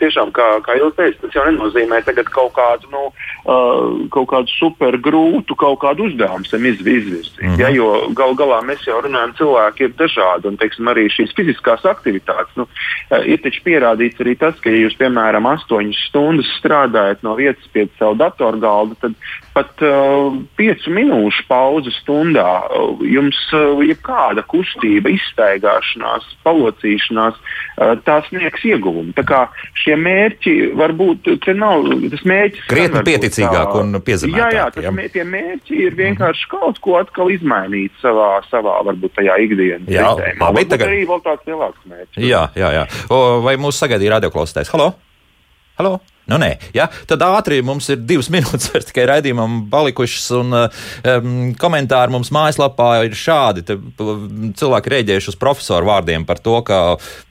tiešām, kā, kā jūs teicāt, tas jau nenozīmē kaut kādu, nu, uh, kaut kādu super grūtu kaut kādu uzdevumu sev izvirzīt. Mm -hmm. ja, jo gal galā mēs jau runājam, cilvēki ir dažādi. Un, teiksim, arī šīs fiziskās aktivitātes. Nu, uh, ir pierādīts arī tas, ka, ja jūs, piemēram, astoņas stundas strādājat no vietas pie savu datorgalda, tad pat uh, piecu minūšu pauze stundā jums uh, jebkāda kustība, izstaigāšanās, palocīšanās, uh, tā sniegs ieguvumu. Tā kā šie mērķi var būt, te nav tas mērķis. Krietni pieticīgāk un piezemētāk. Jā, jā, tas, jā. Tie mērķi ir vienkārši mm -hmm. kaut ko atkal izmainīt savā, savā varbūt tajā ikdienas jā, sistēmā. Labi, tagad arī vēl tāds lielāks mērķis. Jā, jā, jā. O, vai mūsu sagaidīja radioklausītājs? Halo? Halo? Nu, nē, ja? Tad ātri mums ir divas minūtes vairs tikai raidījumam palikušas, un um, komentāri mums mājaslapā ir šādi. Te, cilvēki rēģējuši uz profesoru vārdiem par to, ka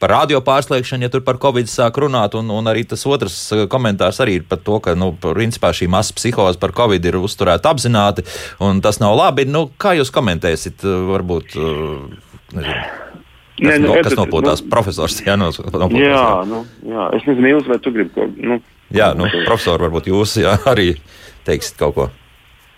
par radio pārslēgšanu, ja tur par covid sāk runāt, un, un arī tas otrs uh, komentārs arī ir par to, ka, nu, principā šī masa psihoze par covid ir uzturēta apzināti, un tas nav labi. Nu, kā jūs komentēsiet, uh, varbūt? Nezinu. Nē, nu, no, kas nopūtās? Nu, profesors, jā, no, nopūtās, jā, jā. Nu, jā, es nezinu, Ilz, vai tu gribi ko. Nu, jā, nu, profesori, varbūt jūs jā, arī teiksiet kaut ko.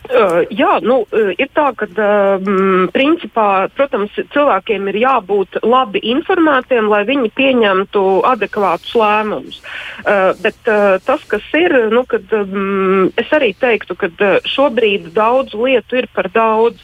Uh, jā, nu, ir tā, ka uh, principā, protams, cilvēkiem ir jābūt labi informētiem, lai viņi pieņemtu adekvātus lēmumus. Uh, bet uh, tas, kas ir, nu, kad, um, es arī teiktu, ka šobrīd daudz lietu ir par daudz.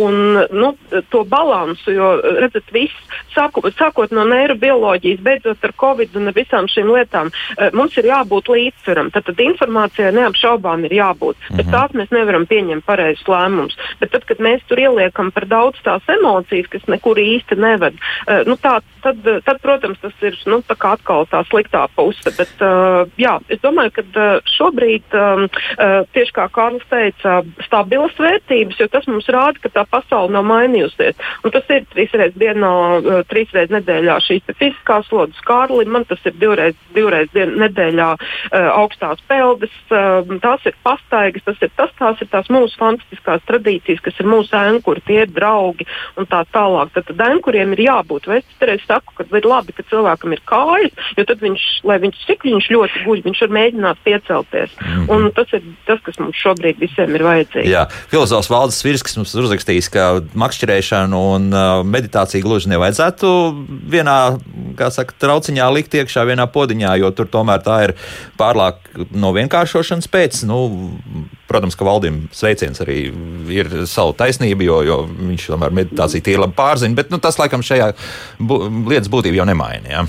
Un nu, to balansu, jo redzat, viss, sāku, sākot no neirobioloģijas, beidzot ar covid un visām šīm lietām, mums ir jābūt līdzsvaram. Tad, tad informācijai neapšaubām ir jābūt. Mm -hmm. Nevaram pieņemt pareizus lēmumus. Bet tad, kad mēs tur ieliekam par daudz tās emocijas, kas nekur īsti neved, uh, nu tā, tad, tad, protams, tas ir nu, tā atkal tā sliktā puse. Bet, uh, jā, es domāju, ka uh, šobrīd, um, uh, tieši kā Kārlis teica, stabilas vērtības, jo tas mums rāda, ka tā pasaule nav mainījusies. Un tas ir trīs reizes dienā, uh, trīs reizes nedēļā šīs fiziskās slodzes Kārlim, man tas ir divreiz, divreiz dien, nedēļā uh, augstās peldes, uh, tās ir pastaigas, tas ir tas, tās ir tās mūsu fantastiskās tradīcijas, kas ir mūsu ēnkuri, tie ir draugi un tā tālāk. Tad, tad ēnkuriem ir jābūt. Vai es reiz saku, ka ir labi, ka cilvēkam ir kājas, jo tad viņš, lai viņš cik viņš ļoti guļ, viņš var mēģināt piecelties. Mm -hmm. Un tas ir tas, kas mums šobrīd visiem ir vajadzīgs. Jā, filozofs Valdis Virskis mums uzrakstījis, ka makšķerēšanu un uh, meditāciju gluži nevajadzētu vienā, saka, trauciņā likt iekšā vienā podiņā, jo tur tomēr tā ir pārlāk no vienkāršošanas pēc. Nu, protams, ka valdim sveiciens arī ir savu taisnību, jo, jo viņš tomēr meditāciju tīri labi pārzina, bet nu, tas laikam šajā bu lietas būtību jau nemaina.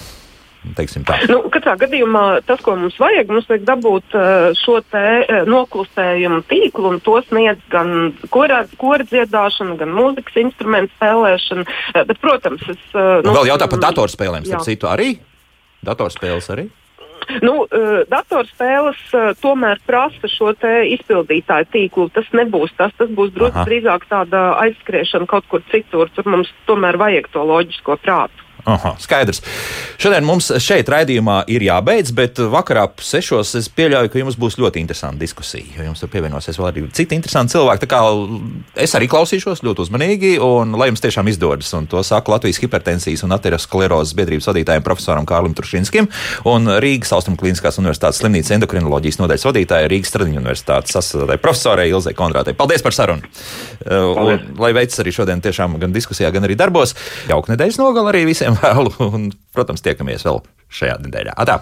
Nu, katrā gadījumā tas, ko mums vajag, mums vajag dabūt uh, šo te uh, noklusējumu tīklu, un to sniedz gan kora, dziedāšana, gan mūzikas instrumentu spēlēšana. Uh, bet, protams, es. Nu, Vēl jautā par datorspēlēm, starp citu, arī? Datorspēles arī? Nu, datorspēles tomēr prasa šo izpildītāju tīklu. Tas nebūs tas, tas būs drīzāk tāda aizskriešana kaut kur citur. Tur mums tomēr vajag to loģisko prātu. Aha, skaidrs. Šodien mums šeit raidījumā ir jābeidz, bet vakarā sešos es pieļauju, ka jums būs ļoti interesanta diskusija. Jo jums tur pievienosies vēl arī citi interesanti cilvēki. Es arī klausīšos ļoti uzmanīgi, un lai jums tiešām izdodas. Un to saku Latvijas hipertensijas un aterosklerozes biedrības vadītājiem profesoram Kārlim Trušinskim un Rīgas Austrumkliniskās universitātes slimnīcas endokrinoloģijas nodaļas vadītājai Rīgas Stradiņu universitātes sastāvdaļai profesorai Ilzai Konrātei. Paldies par sarunu! Paldies. Un, lai veicas arī šodien tiešām gan diskusijā, gan arī darbos. Jauka nedēļas nogala arī visiem vēlu, un, protams, tiekamies vēl šajā nedēļā. Atā!